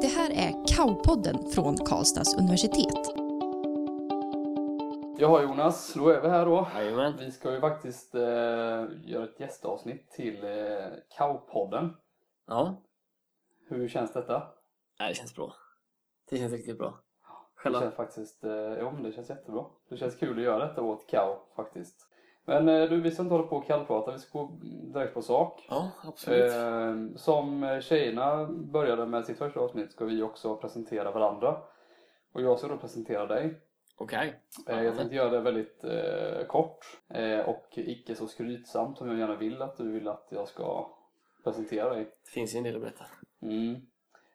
Det här är Kaupodden från Karlstads universitet. Jaha Jonas, då är vi här då. Jajamän. Vi ska ju faktiskt eh, göra ett gästavsnitt till eh, Kaupodden. Ja, Hur känns detta? Nej, det känns bra. Det känns riktigt bra. Det Själva? känns faktiskt, eh, ja men det känns jättebra. Det känns kul att göra detta åt Kau faktiskt. Men eh, du, vi ska inte hålla på och kallprata, vi ska gå direkt på sak. Ja, absolut. Eh, som tjejerna började med sitt första avsnitt ska vi också presentera varandra. Och jag ska då presentera dig. Okej. Eh, jag tänkte göra det väldigt eh, kort eh, och icke så skrytsamt som jag gärna vill att du vill att jag ska presentera dig. Det finns ju en del att berätta. Mm.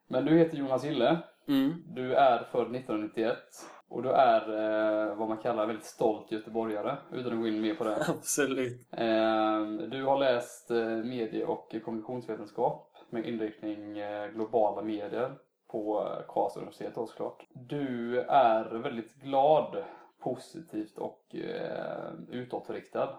Men du heter Jonas Gille. Mm. Du är född 1991 och du är eh, vad man kallar väldigt stolt göteborgare utan att gå in mer på det. Absolut. Eh, du har läst eh, medie och kommunikationsvetenskap med inriktning eh, globala medier på eh, Karlstads universitet då såklart. Du är väldigt glad, positivt och eh, utåtriktad.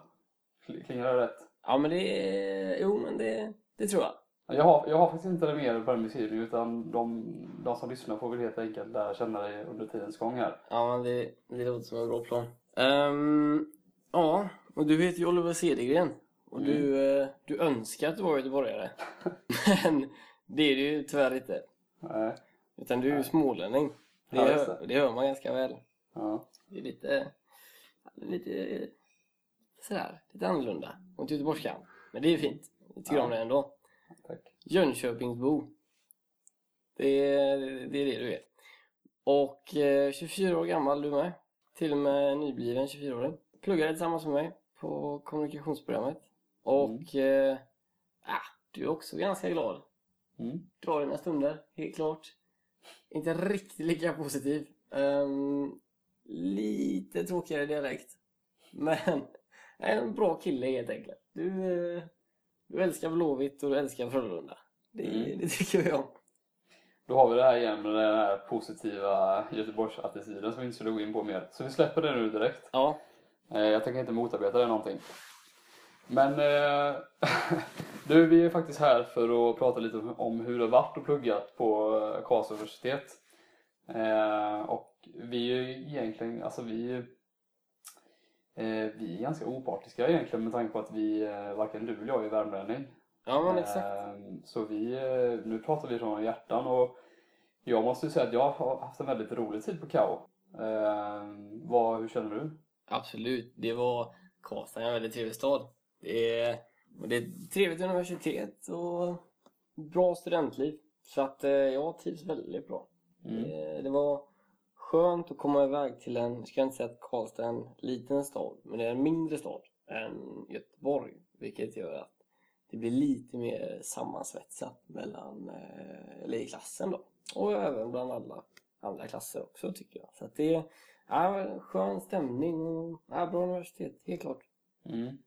Kl- Klingar det rätt? Ja, men det. Jo, men det, det tror jag. Jag har, jag har faktiskt inte det mer på den beskrivningen utan de, de som lyssnar får väl helt enkelt lära känna dig under tidens gång här. Ja, men det, det låter som en bra plan. Ehm, ja, och du heter ju Oliver Cedergren. Och du, eh, du önskar att du var göteborgare. men det är du ju tyvärr inte. Nej. Utan du är ju smålänning. Det, Ja, hör, det. det hör man ganska väl. Ja. Det är lite... Lite... Sådär, lite annorlunda mot göteborgskan. Men det är fint. Jag tycker Ja. om det ändå. Tack. Jönköpingsbo. Det är, det är det du är. Och eh, 24 år gammal du med. Till och med nybliven 24-åring. Pluggade tillsammans med mig på kommunikationsprogrammet. Och eh, ah, du är också ganska glad. Mm. Drar dina stunder, helt klart. Inte riktigt lika positiv. Ehm, lite tråkigare dialekt. Men en bra kille helt enkelt. Du, eh, du älskar Blåvitt och du älskar Frölunda. Det, Mm. det tycker vi om. Då har vi det här igen med den här positiva Göteborgsattityden som vi inte skulle gå in på mer. Så vi släpper det nu direkt. Ja, Eh, Jag tänker inte motarbeta det någonting. Men eh, du, vi är faktiskt här för att prata lite om hur det har varit och pluggat på Karlstads universitet. Eh, och vi är ju egentligen, alltså vi, vi är ganska opartiska egentligen med tanke på att vi, eh, varken du eller jag är värmlänning. ja men exakt. Eh, Så vi, eh, nu pratar vi från hjärtan och jag måste ju säga att jag har haft en väldigt rolig tid på KAO. Eh, vad, hur känner du? Absolut. Det var Karlstad är en väldigt trevlig stad. Det är, det är ett trevligt universitet och bra studentliv. Så att eh, jag trivs väldigt bra. Mm. Det, det var skönt att komma iväg till en, jag ska inte säga att Karlstad är en liten stad, men det är en mindre stad än Göteborg. Vilket gör att det blir lite mer sammansvetsat mellan, eh, eller i klassen då. Och även bland alla andra klasser också tycker jag. Så att det är ja, skön stämning och ja, bra universitet, helt klart. Mm.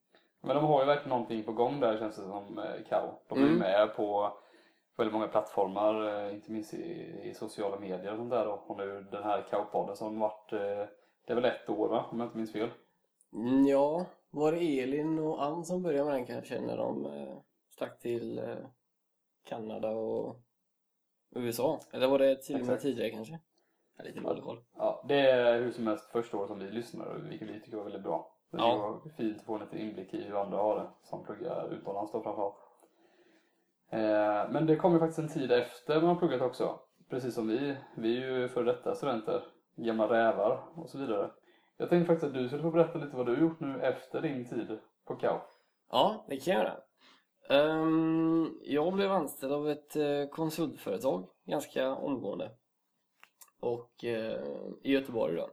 Men de har ju verkligen någonting på gång där känns det som eh, Kao. De är Mm. med på väldigt många plattformar, eh, inte minst i, i sociala medier och sånt där. Och nu den här Kao-podden som varit, eh, det är väl ett år va? Om jag inte minns fel. Mm, Ja, var det Elin och Ann som började med den kanske när de eh, stack till Kanada och USA? Eller var det till och med tidigare kanske? Jag har lite dålig koll. Ja, det är hur som helst första året som vi lyssnar, vilket vi tycker var väldigt bra. Det Ja. var fint att få en liten inblick i hur andra har det, som pluggar utomlands då framförallt. Eh, men det kom ju faktiskt en tid efter man har pluggat också. Precis som vi. Vi är ju före detta studenter, gamla rävar och så vidare. Jag tänkte faktiskt att du skulle få berätta lite vad du har gjort nu efter din tid på KAU. Ja, det kan jag göra. Um, jag blev anställd av ett eh, konsultföretag ganska omgående. Och uh, i Göteborg då.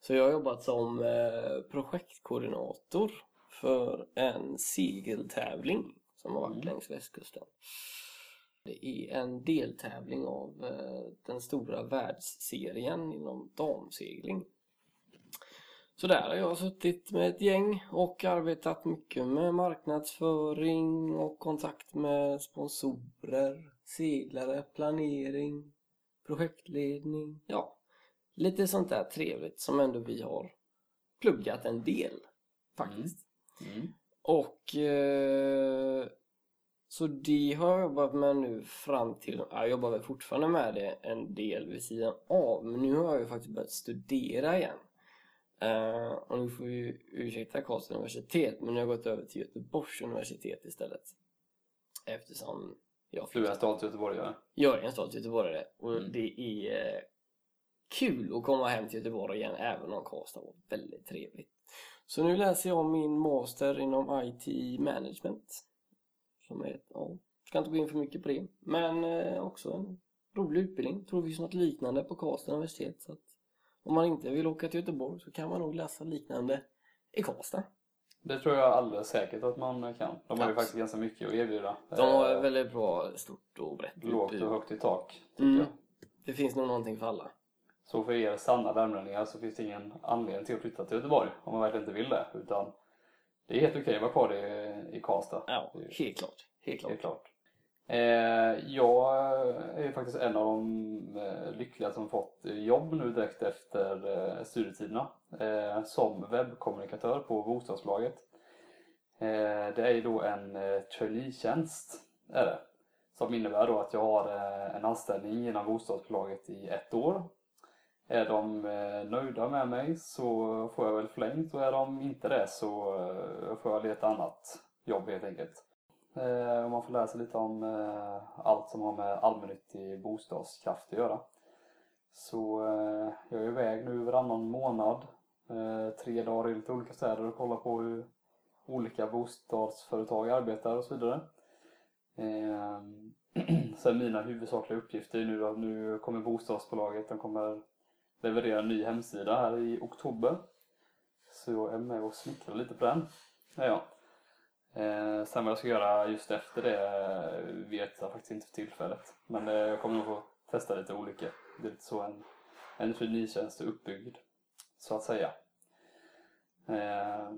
Så jag har jobbat som uh, projektkoordinator för en segeltävling som har varit Mm. längs västkusten. Det är en deltävling av eh, den stora världsserien inom damsegling. Så där har jag suttit med ett gäng och arbetat mycket med marknadsföring och kontakt med sponsorer, seglare, planering, projektledning. Ja, lite sånt där trevligt som ändå vi har pluggat en del faktiskt. Mm. Och eh, Så det har jag jobbat med nu fram till, ja, jag jobbar väl fortfarande med det en del vid sidan av, men nu har jag ju faktiskt börjat studera igen. Eh, och nu får vi ursäkta Karlstads universitet, men nu har jag gått över till Göteborgs universitet istället. Eftersom jag Du är en stolt göteborgare. jag är en stolt göteborgare och Mm. det är eh, kul att komma hem till Göteborg igen även om Karlstad var väldigt trevligt. Så nu läser jag min master inom IT management. Som är, ja, ska inte gå in för mycket på det. Men eh, också en rolig utbildning. Tror det finns något liknande på Karlstad universitet. Så om man inte vill åka till Göteborg så kan man nog läsa liknande i Karlstad. Det tror jag alldeles säkert att man kan. De har ju faktiskt ganska mycket att erbjuda. De har Eh, väldigt bra, stort och brett Lågt och högt i tak, tycker Mm. jag. Det finns nog någonting för alla. Så för er sanna värmlänningar så finns det ingen anledning till att flytta till Göteborg om man verkligen inte vill det. Utan det är helt okej att vara kvar i, i Karlstad. Ja, helt klart. Helt klart. Helt klart. Eh, jag är faktiskt en av de eh, lyckliga som fått jobb nu direkt efter eh, studietiderna eh, som webbkommunikatör på bostadsbolaget. Eh, det är ju då en eh, traineetjänst är det, som innebär då att jag har eh, en anställning inom bostadsbolaget i ett år. Är de eh, nöjda med mig så får jag väl förlängt och är de inte det så eh, får jag leta annat jobb helt enkelt. Eh, och man får lära sig lite om allt som har med allmännyttig bostadskraft att göra. Så jag är iväg nu varannan månad, tre dagar i lite olika städer och kollar på hur olika bostadsföretag arbetar och så vidare. Sen mina huvudsakliga uppgifter är nu att nu kommer bostadsbolaget, de kommer leverera en ny hemsida här i oktober. Så jag är med och smickrar lite på den. Ja, ja. Eh, sen vad jag ska göra just efter det vet jag faktiskt inte för tillfället. Men eh, jag kommer nog få testa lite olika. Det är lite så en, en traineetjänst är uppbyggd. Så att säga. Eh,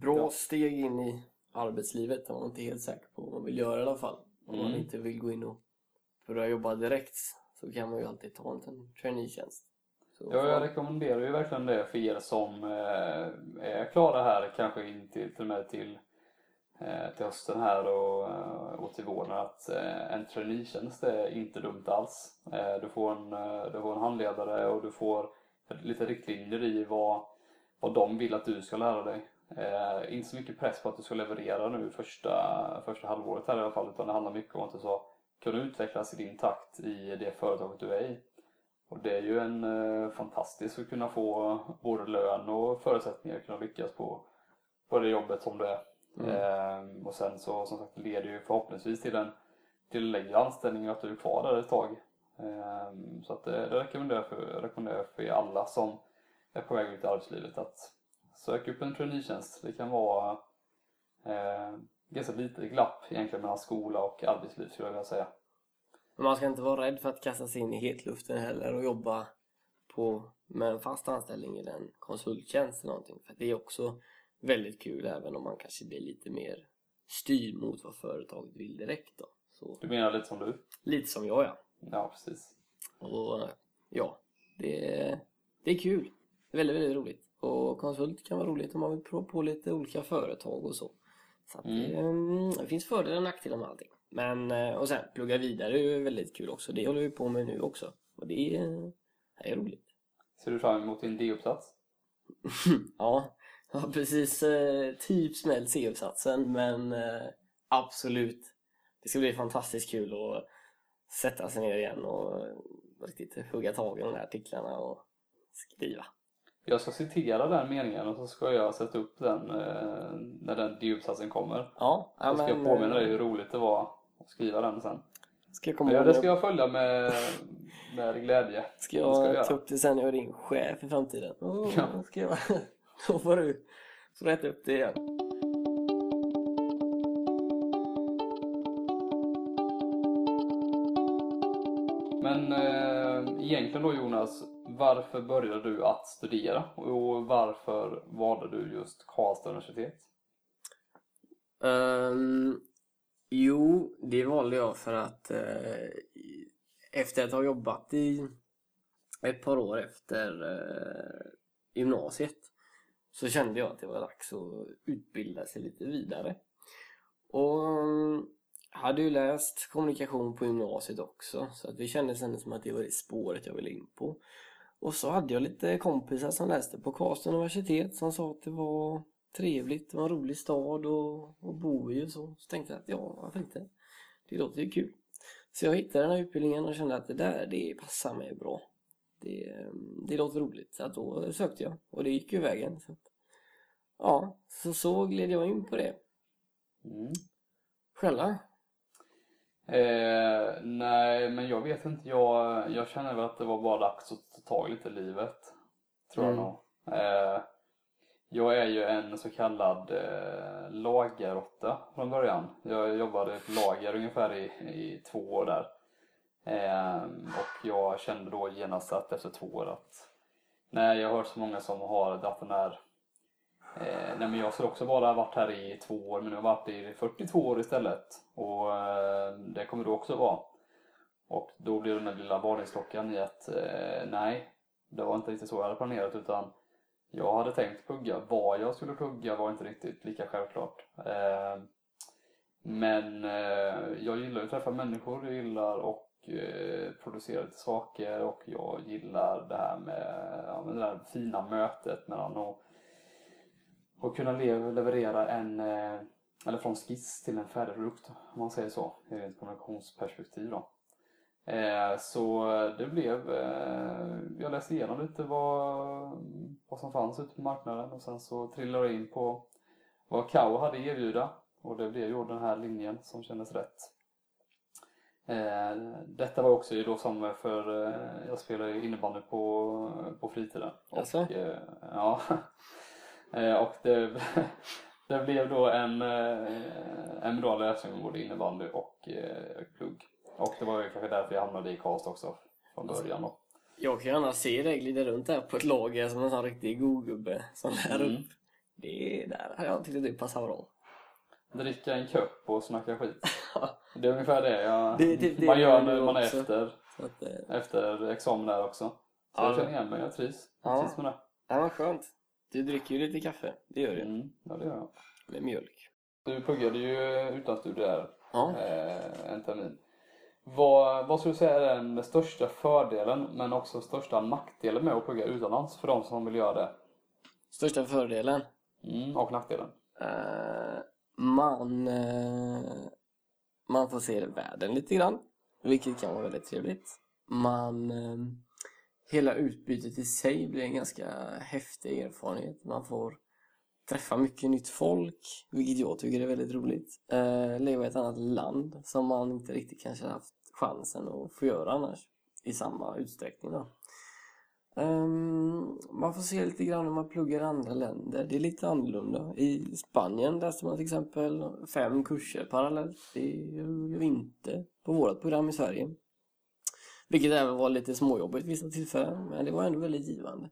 Bra Ja. steg in i arbetslivet om man inte är helt säker på vad man vill göra i alla fall. Om man Mm. inte vill gå in och börja jobba direkt så kan man ju alltid ta en traineetjänst. Så Ja, jag rekommenderar ju verkligen det för er som eh, är klara här, kanske in till, till och med till, eh, till hösten här och, eh, och till våren, att en traineetjänst är inte dumt alls. Du, får en, du får en handledare och du får lite riktlinjer i vad, vad de vill att du ska lära dig. Eh, inte så mycket press på att du ska leverera nu första, första halvåret här i alla fall, utan det handlar mycket om att du ska kunna utvecklas i din takt i det företaget du är i. Och det är ju en eh, fantastiskt att kunna få både lön och förutsättningar att kunna lyckas på, på det jobbet som det är. Mm. Ehm, och sen så som sagt leder det ju förhoppningsvis till en till en längre anställning och att du är kvar där ett tag. Ehm, så att det, det rekommenderar jag för, rekommenderar för er alla som är på väg ut i arbetslivet att söka upp en traineetjänst. Det kan vara eh, ganska lite glapp egentligen mellan skola och arbetsliv skulle jag vilja säga. Men man ska inte vara rädd för att kasta sig in i hetluften heller och jobba på, med en fast anställning eller en konsulttjänst eller någonting. För det är också väldigt kul även om man kanske blir lite mer styrd mot vad företaget vill direkt då. Så, Du menar lite som du? lite som jag ja. Ja, precis. Och ja, det det är kul. Det är väldigt, väldigt roligt. Och konsult kan vara roligt om man vill prova på lite olika företag och så. Så att det, mm, det finns fördelar och nackdelar med allting. Men, eh, och sen plugga vidare är ju väldigt kul också. Det håller vi på med nu också. Och det är, det är roligt. Ser du fram emot din D-uppsats? ja, jag har precis eh, typ smält C-uppsatsen men eh, absolut. Det ska bli fantastiskt kul att sätta sig ner igen och riktigt hugga tag i de här artiklarna och skriva. Jag ska citera den meningen och så ska jag sätta upp den eh, när den D-uppsatsen kommer. Ja, Så ska jag men, påminna dig hur roligt det var att skriva den sen. Ska jag komma Ja, det ska jag följa med, med glädje. Ska jag, ska jag ta upp det sen när jag är din chef i framtiden? Oh, Ja. ska jag, då får du får rätta upp det igen. Men eh, egentligen då Jonas, varför började du att studera? Och varför valde du just Karlstad universitet? Ehm, jo, det valde jag för att eh, efter att ha jobbat i ett par år efter eh, gymnasiet så kände jag att det var dags att utbilda sig lite vidare. Och Jag hade ju läst kommunikation på gymnasiet också så att det kändes ändå som att det var det spåret jag ville in på. Och så hade jag lite kompisar som läste på Karlstads universitet som sa att det var trevligt, det var en rolig stad att, att bo i och så. Så tänkte jag att ja, varför inte? Det låter ju kul. Så jag hittade den här utbildningen och kände att det där, det passar mig bra. Det, det låter roligt. Så att då sökte jag och det gick ju vägen. Så att, ja, så så gled jag in på det. Mm. Själva? Eh, nej, men jag vet inte. Jag, jag känner väl att det var bara dags att ta tag lite i livet. Tror jag Mm. nog. Eh, jag är ju en så kallad eh, lagerråtta från början. Jag jobbade på lager ungefär i, i två år där. Eh, och jag kände då genast att efter två år att nej, jag har hört så många som har dragit den här Eh, nej men jag skulle också bara ha varit här i två år men nu har jag varit i 42 år istället. Och eh, det kommer du också vara. Och då blir den där lilla varningsklockan i att eh, nej, det var inte riktigt så jag hade planerat utan jag hade tänkt plugga. Vad jag skulle plugga var inte riktigt lika självklart. Ehm, men eh, jag gillar att träffa människor, jag gillar att eh, producera lite saker och jag gillar det här med, ja, med det där fina mötet mellan att och kunna leverera en, eh, eller från skiss till en färdig produkt om man säger så, ur ett kommunikationsperspektiv då. Eh, Så det blev, eh, jag läste igenom lite vad, vad som fanns ute på marknaden och sen så trillade jag in på vad Kao hade erbjuda och det blev ju den här linjen som kändes rätt. Eh, Detta var också ju då som för, jag spelade innebandy på, på fritiden. Och, ja. Och det, det blev då en, en bra lösning med både innebandy och plugg. Och det var ju kanske därför jag hamnade i Karlstad också från början. Då. Jag kan gärna se dig glida runt där på ett lager som en sån riktig godgubbe som lär Mm. upp. Det är där har jag tyckt att det passar bra. Dricka en kopp och snacka skit. Det är ungefär det, jag, Det- det- det man gör du man är också. efter, att, eh, efter examen där också. Så Ja. jag känner igen mig, jag trivs. Jag Ja. trivs med det. ja, vad skönt. Du dricker ju lite kaffe, det gör du. Mm, ja, det gör jag. Med mjölk. Du pluggade ju utlandsstudier Ja. eh, en termin. Vad, vad skulle du säga är den största fördelen men också största nackdelen med att plugga utomlands för de som vill göra det? Största fördelen? Mm, och nackdelen? Eh, man, eh, man får se världen lite grann, vilket kan vara väldigt trevligt. Man, eh, hela utbytet i sig blir en ganska häftig erfarenhet. Man får träffa mycket nytt folk, vilket jag tycker är väldigt roligt. Eh, leva i ett annat land som man inte riktigt kanske haft chansen att få göra annars i samma utsträckning. Då. Um, man får se lite grann om man pluggar i andra länder. Det är lite annorlunda. I Spanien läste man till exempel fem kurser parallellt. Det gör vi inte på vårt program i Sverige. Vilket även var lite småjobbigt vissa tillfällen, men det var ändå väldigt givande.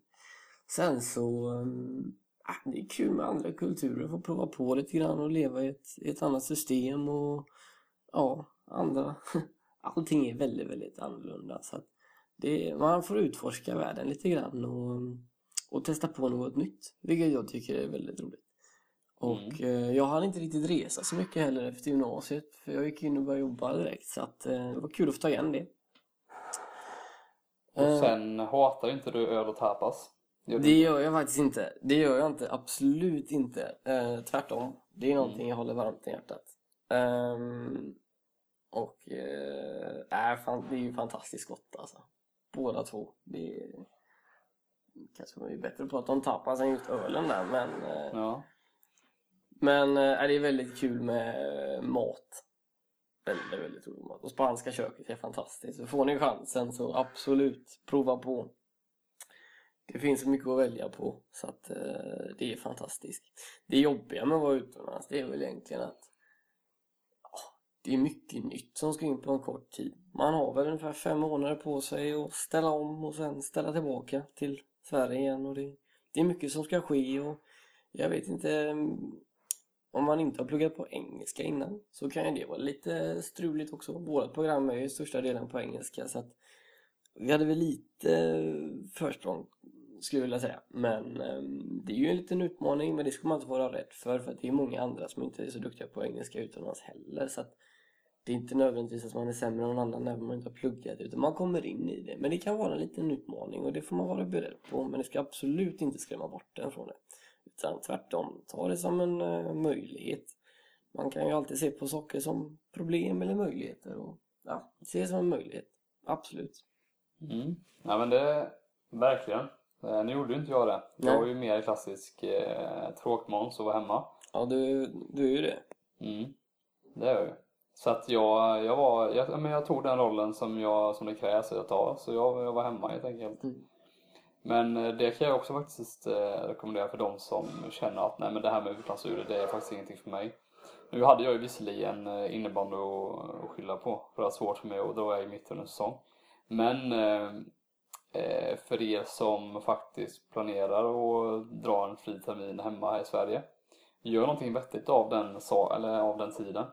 Sen så, um, det är kul med andra kulturer, få prova på lite grann och leva i ett, i ett annat system och ja, andra. Allting är väldigt, väldigt annorlunda. Så det, man får utforska världen lite grann och, och testa på något nytt. Vilket jag tycker är väldigt roligt. Och eh, jag hann inte riktigt resa så mycket heller efter gymnasiet. För jag gick in och började jobba direkt. Så att, eh, det var kul att få ta igen det. Och Eh, sen hatar inte du öl och tapas? Gör Det gör jag faktiskt inte. Det gör jag inte. Absolut inte. Eh, tvärtom. Det är någonting jag håller varmt i hjärtat. Ehm, och äh, fan, det är ju fantastiskt gott alltså. Båda två. Det är, kanske var ju bättre att prata om tapas än just ölen där men eh, Ja. Men äh, det är väldigt kul med mat. Väldigt, väldigt rolig mat. Och spanska köket är fantastiskt. Så får ni chansen så absolut prova på. Det finns så mycket att välja på så att eh, det är fantastiskt. Det jobbiga med att vara utomlands det är väl egentligen att det är mycket nytt som ska in på en kort tid. Man har väl ungefär fem månader på sig att ställa om och sen ställa tillbaka till Sverige igen. Och det, det är mycket som ska ske och jag vet inte mm, om man inte har pluggat på engelska innan så kan ju det vara lite struligt också. Vårt program är ju största delen på engelska så att vi hade väl lite försprång skulle jag vilja säga. Men mm, det är ju en liten utmaning men det ska man inte vara rädd för för att det är många andra som inte är så duktiga på engelska utomlands heller. Så att det är inte nödvändigtvis att man är sämre än någon annan när man inte har pluggat utan man kommer in i det. Men det kan vara en liten utmaning och det får man vara beredd på. Men det ska absolut inte skrämma bort en från det. Utan tvärtom, ta det som en uh, möjlighet. Man kan ju alltid se på saker som problem eller möjligheter och ja, se det som en möjlighet. Absolut. Mm. Ja men det, verkligen. Eh, Nu gjorde ju inte jag det. Jag Nej. var ju mer klassisk eh, tråkmåns och var hemma. Ja, du, du är ju det. Mm. Det är jag ju. Så att jag, jag var, jag, ja, men jag tog den rollen som, jag, som det krävs att jag tar. Så jag, jag var hemma helt enkelt. Mm. Men eh, det kan jag också faktiskt eh, rekommendera för de som känner att nej men det här med utlandsstudier det är faktiskt ingenting för mig. Nu hade jag ju visserligen eh, innebandy att skylla på för det var svårt för mig att dra iväg mitt under en säsong. Men för er som faktiskt planerar att dra en fri termin hemma här i Sverige gör någonting vettigt av den, eller av den tiden.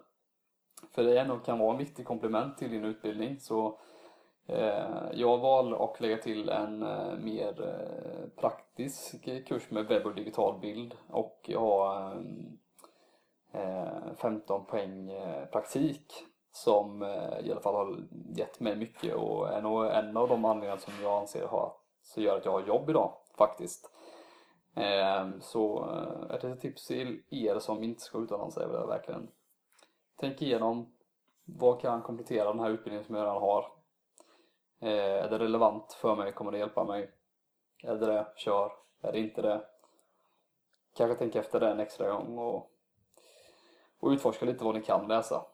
För det ändå kan vara en viktig komplement till din utbildning. Så eh, jag valde att lägga till en eh, mer eh, praktisk kurs med webb och digital bild och ha eh, eh 15 poäng eh, praktik som eh, i alla fall har gett mig mycket och är nog en av de anledningar som jag anser har, så gör att jag har jobb idag faktiskt. Eh, Så eh, ett litet tips till er som inte ska utomlands är väl verkligen Tänk igenom vad kan komplettera den här utbildningen som jag redan har. Eh, Är det relevant för mig? Kommer det hjälpa mig? Är det det? Kör. Är det inte det? Kanske tänk efter det en extra gång och, och utforska lite vad ni kan läsa.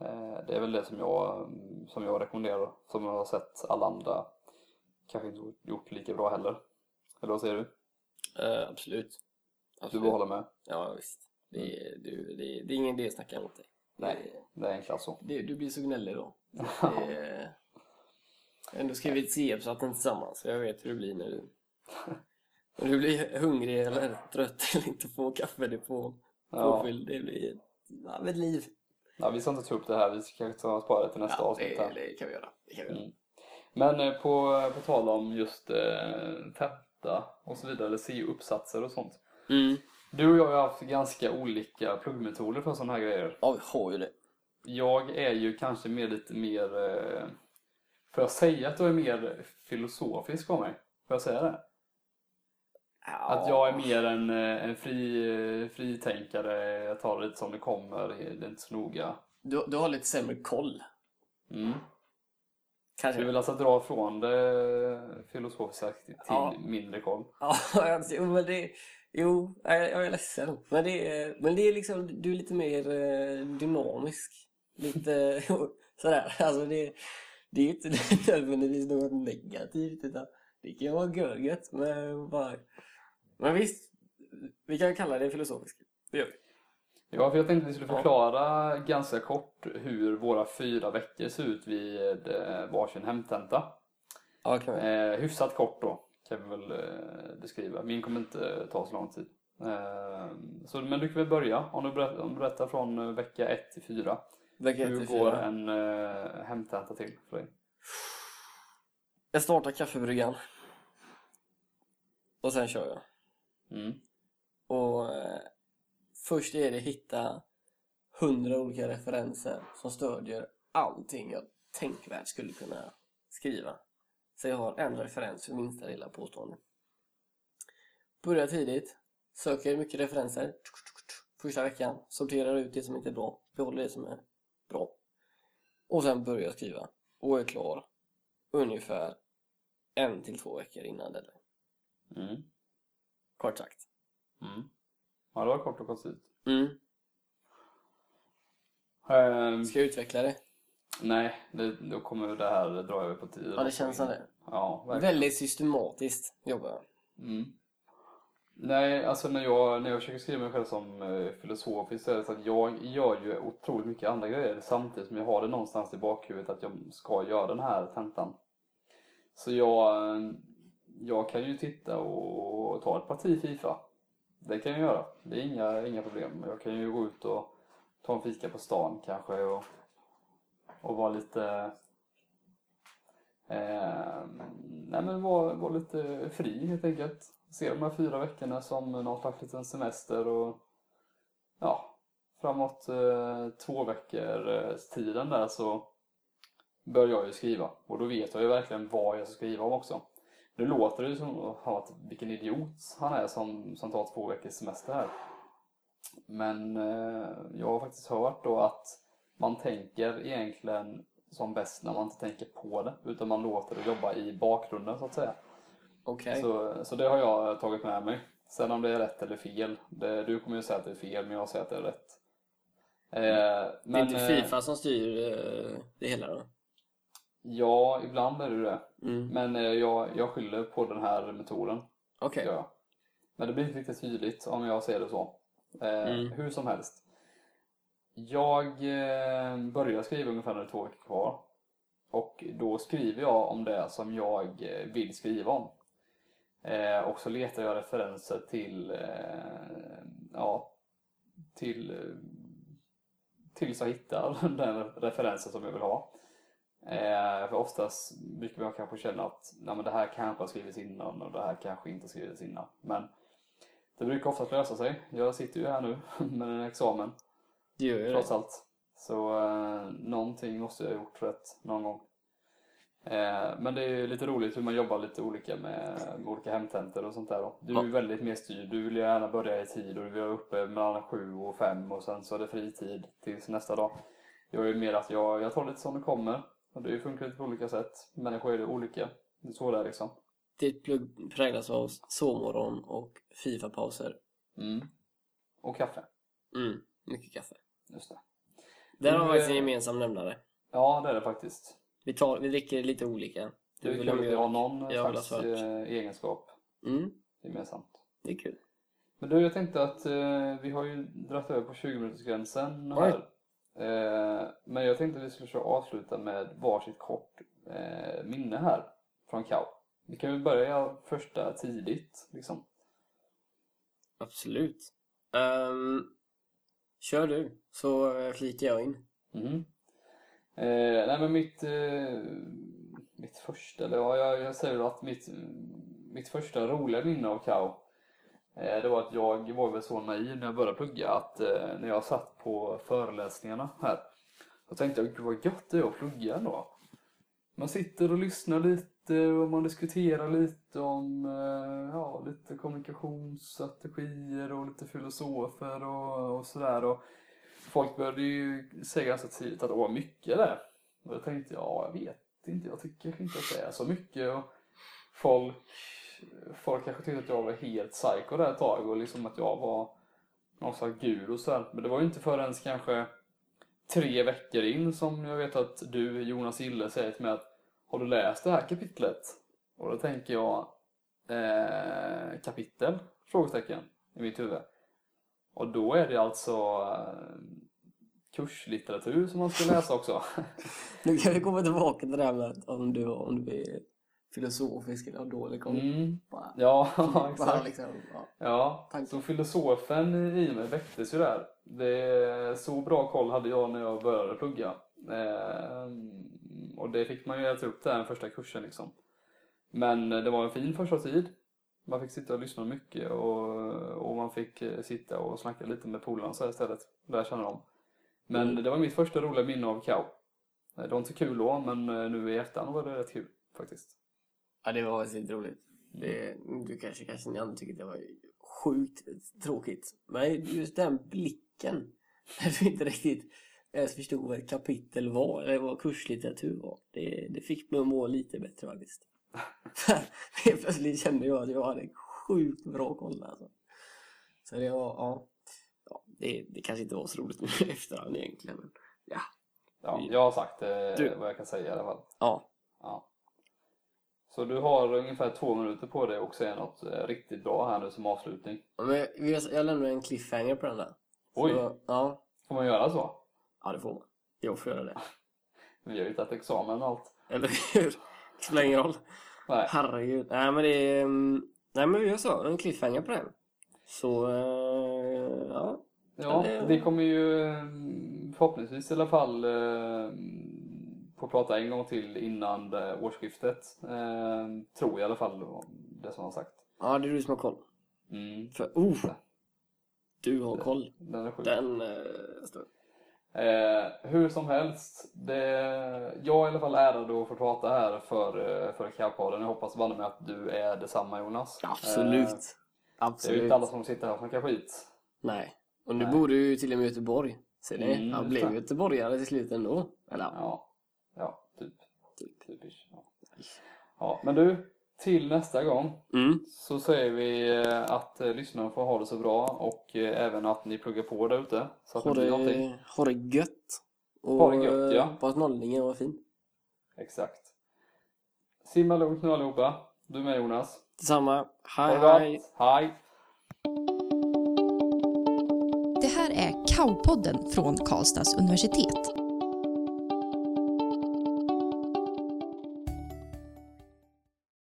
Eh, Det är väl det som jag, som jag rekommenderar, som jag har sett alla andra kanske inte gjort lika bra heller. Eller vad säger du? Eh, absolut. Du absolut. bara håller med? Ja, visst. Det är, du, det, är, det är ingen idé att snacka emot dig. Nej, det är enklast så. Det, du blir så gnällig då. Det är, jag har ändå skrivit C-uppsatsen tillsammans, så jag vet hur det blir när du, när du blir hungrig eller trött eller inte får kaffe det på Ja. påfylld. Det blir ett, liv. Ja, vi ska inte ta upp det här, vi ska kanske ta spara det till nästa Ja, avsnitt. det, här. det kan vi göra. Det kan vi göra. Mm. Men eh, på, på tal om just eh, tenta och så vidare, eller C-uppsatser och sånt. Mm. Du och jag har haft ganska olika pluggmetoder för sådana här grejer. Ja, vi har ju det. Jag är ju kanske mer lite mer... Eh, får jag säga att jag är mer filosofisk av mig? Får jag säga det? Att jag är mer en, eh, en fri, eh, fritänkare, jag tar det lite som det kommer, det är inte så noga. Du, du har lite sämre koll. Mm. Kanske. Du vill alltså dra från det filosofiska till Ja. mindre koll? Ja, men det... Jo, jag, jag är ledsen. Men det är, men det är liksom, du är lite mer eh, dynamisk. Lite sådär. Alltså det, det är ju inte nödvändigtvis något negativt utan det kan vara görgött. Men, bara... men visst, vi kan kalla det filosofiskt. Det gör vi. Ja, för jag tänkte att vi skulle Ja. förklara ganska kort hur våra fyra veckor ser ut vid eh, varsin hemtenta. Ja, vi. Eh, hyfsat kort då, kan vi väl eh, beskriva. Min kommer inte ta så lång tid. Eh, så, men du kan väl börja, om du berättar, om du berättar från eh, vecka 1 till 4. Vecka ett Hur till går fyra. en eh, till för dig? Jag startar kaffebryggan. Och sen kör jag. Mm. Och eh, först är det hitta hundra olika referenser som stödjer allting jag tänkvärt skulle kunna skriva. Så jag har en referens för minsta lilla påstående. Börjar tidigt, söker mycket referenser första veckan, sorterar ut det som inte är bra, behåller det som är bra. Och sen börjar jag skriva och är klar ungefär en till två veckor innan deadline. Mm. Kort sagt. Mm. Ja, det var kort och koncist. Mm. Ehm, Ska jag utveckla det? Nej, det, då kommer det här dra över på tiden. Ja, det känns som det. Ja, verkligen. Väldigt systematiskt jobbar jag. Mm. Nej, alltså när jag, när jag försöker skriva mig själv som eh, filosofisk så är det så att jag gör ju otroligt mycket andra grejer samtidigt som jag har det någonstans i bakhuvudet att jag ska göra den här tentan. Så jag, jag kan ju titta och ta ett parti Fifa. Det kan jag göra. Det är inga, inga problem. Jag kan ju gå ut och ta en fika på stan kanske och, och vara lite Eh, nej men vara var lite fri helt enkelt. Se de här fyra veckorna som någon slags liten semester och ja, framåt eh, två veckor eh, tiden där så börjar jag ju skriva. Och då vet jag ju verkligen vad jag ska skriva om också. Nu låter det ju som att vilken idiot han är som, som tar två veckors semester här. Men eh, jag har faktiskt hört då att man tänker egentligen som bäst när man inte tänker på det. Utan man låter det jobba i bakgrunden så att säga. Okej. Så, så det har jag tagit med mig. Sen om det är rätt eller fel. Det, du kommer ju säga att det är fel, men jag säger att det är rätt. Eh, Det är men, inte eh, Fifa som styr eh, det hela då? Ja, ibland är det det. Mm. Men eh, jag, jag skyller på den här metoden. Okej. Jag. Men det blir inte riktigt tydligt om jag säger det så. Eh, Mm. Hur som helst. Jag eh, börjar skriva ungefär när det är två veckor kvar. Och då skriver jag om det som jag eh, vill skriva om. Eh, och så letar jag referenser till, eh, ja, till, eh, tills jag hittar den referensen som jag vill ha. Eh, för oftast brukar jag kanske känna att nej, men det här kanske har skrivits innan och det här kanske inte har skrivits innan. Men det brukar oftast lösa sig. Jag sitter ju här nu med en examen det gör ju det. trots allt. Så eh, någonting måste jag ha gjort rätt någon gång. Eh, men det är lite roligt hur man jobbar lite olika med, med olika hemtentor och sånt där. Då. Du är ju väldigt mer styrd. Du vill ju gärna börja i tid och du vill vara uppe mellan sju och fem och sen så är det fritid tills nästa dag. Jag är mer att jag, jag tar lite som det kommer. Och det funkar lite på olika sätt. Människor är det olika. Det är så det är liksom. Ditt plugg präglas av sovmorgon och Fifa-pauser. Mm. Och kaffe. Mm. Mycket kaffe. Just det. Där har vi faktiskt en eh, gemensam nämnare. Ja, det är det faktiskt. Vi, tar, vi dricker lite olika. Det är vill kul ha att vi har någon Jag vill ha slags eh, egenskap Mm. gemensamt. Det är kul. Men du, jag tänkte att eh, vi har ju dragit över på 20-minutersgränsen Oj. här. Eh, men jag tänkte att vi skulle försöka avsluta med varsitt kort eh, minne här från Kao. Vi kan väl börja första tidigt liksom. Absolut. Ehm, kör du, så eh, flikar jag in. Mm. Eh, nej men mitt, eh, mitt första, eller ja, jag, jag säger att mitt, mitt första roliga minne av Kao eh, det var att jag var väl så naiv när jag började plugga att eh, när jag satt på föreläsningarna här så tänkte jag, gud vad gött det är att plugga ändå. Man sitter och lyssnar lite och man diskuterar lite om eh, lite kommunikationsstrategier och lite filosofer och, och sådär. Och folk började ju säga ganska tidigt att åh, mycket det. Och jag tänkte, ja, jag vet inte, jag tycker inte att det är så mycket. Och folk, folk kanske tyckte att jag var helt psycho där ett tag och liksom att jag var någon slags guru och sådär. Men det var ju inte förrän kanske tre veckor in som jag vet att du, Jonas Gille, säger till mig att har du läst det här kapitlet? Och då tänker jag eh, kapitel? Frågetecken i mitt huvud. Och då är det alltså eh, kurslitteratur som man ska läsa också. Nu kan vi komma tillbaka till det här med om du, om du är filosofisk eller har dålig koll. Mm. Bara, Ja, bara exakt. liksom, ja. Ja, så filosofen i mig väcktes ju där. Det, så bra koll hade jag när jag började plugga. Eh, och det fick man ju äta upp där den första kursen liksom. Men det var en fin första tid. Man fick sitta och lyssna mycket och, och man fick eh, sitta och snacka lite med polarna så här istället. Lära känna dem. Men Mm. det var mitt första roliga minne av Kao. Eh, Det var inte kul då, men eh, nu i efterhand var det rätt kul faktiskt. ja, det var väldigt roligt. Det, du kanske, kanske ni andra tycker det var sjukt tråkigt. Men just den blicken, när du inte riktigt ens förstod vad ett kapitel var, eller vad kurslitteratur var. Det, det fick mig att må lite bättre faktiskt. Helt plötsligt kände jag att jag hade sjukt bra koll alltså. Så det var, ja. ja det, det kanske inte var så roligt nu i efterhand egentligen. Men, ja. Ja, jag har sagt eh, Du- vad jag kan säga i alla fall. ja. Ja. Så du har ungefär två minuter på dig och säga något eh, riktigt bra här nu som avslutning. Men jag, jag lämnar en cliffhanger på den där. Oj. Så, ja. Får man göra så? Ja, det får man. Jag får göra det. Vi har ju tagit examen och allt. Eller hur? Spelar ingen roll. Nej. Herregud. Nej, men det är... mm, Nej, men vi gör så. En cliffhanger på den. Så, eh, ja. Ja, det- kommer ju eh, förhoppningsvis i alla fall eh, få prata en gång till innan årsskiftet. Eh, tror jag i alla fall det som har sagt. Ja, det är du som har koll. Mm. För, oh! Du har koll. Den är sjuk. Den... Eh, hur som helst, det, jag är i alla fall ärad att få prata här för, eh, för Cowpodden. Jag hoppas banne mig att du är detsamma Jonas. absolut. Eh, det är ju absolut. inte alla som sitter här och snackar skit. Nej. Och nu Nej. bor du ju till och med i Göteborg. Så det, Mm, han blev göteborgare till slut ändå. Eller. Ja, ja typ. Typ. Typisch. Ja. ja, men du, till nästa gång Mm. så säger vi eh, att eh, lyssnarna får ha det så bra och eh, även att ni pluggar på där ute. Så att Ha det någonting. det, ha det gött. Och Ha det gött, ja. eh, Hoppas nollningen var fin. Exakt. Simma lugnt nu allihopa. Du med Jonas. Detsamma. Ha Hej det gott. hej. Hej. Det här är Kaupodden från Karlstads universitet.